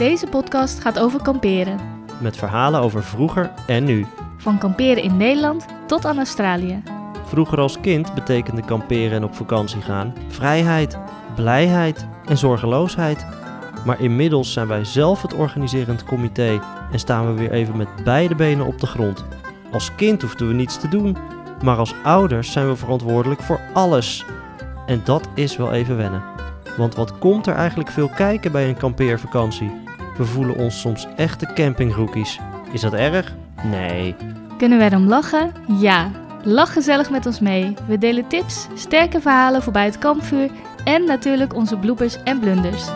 Deze podcast gaat over kamperen. Met verhalen over vroeger en nu. Van kamperen in Nederland tot aan Australië. Vroeger als kind betekende kamperen en op vakantie gaan vrijheid, blijheid en zorgeloosheid. Maar inmiddels zijn wij zelf het organiserend comité en staan we weer even met beide benen op de grond. Als kind hoefden we niets te doen, maar als ouders zijn we verantwoordelijk voor alles. En dat is wel even wennen. Want wat komt er eigenlijk veel kijken bij een kampeervakantie? We voelen ons soms echte campingrookies. Is dat erg? Nee. Kunnen we erom lachen? Ja. Lach gezellig met ons mee. We delen tips, sterke verhalen voorbij het kampvuur en natuurlijk onze bloepers en blunders.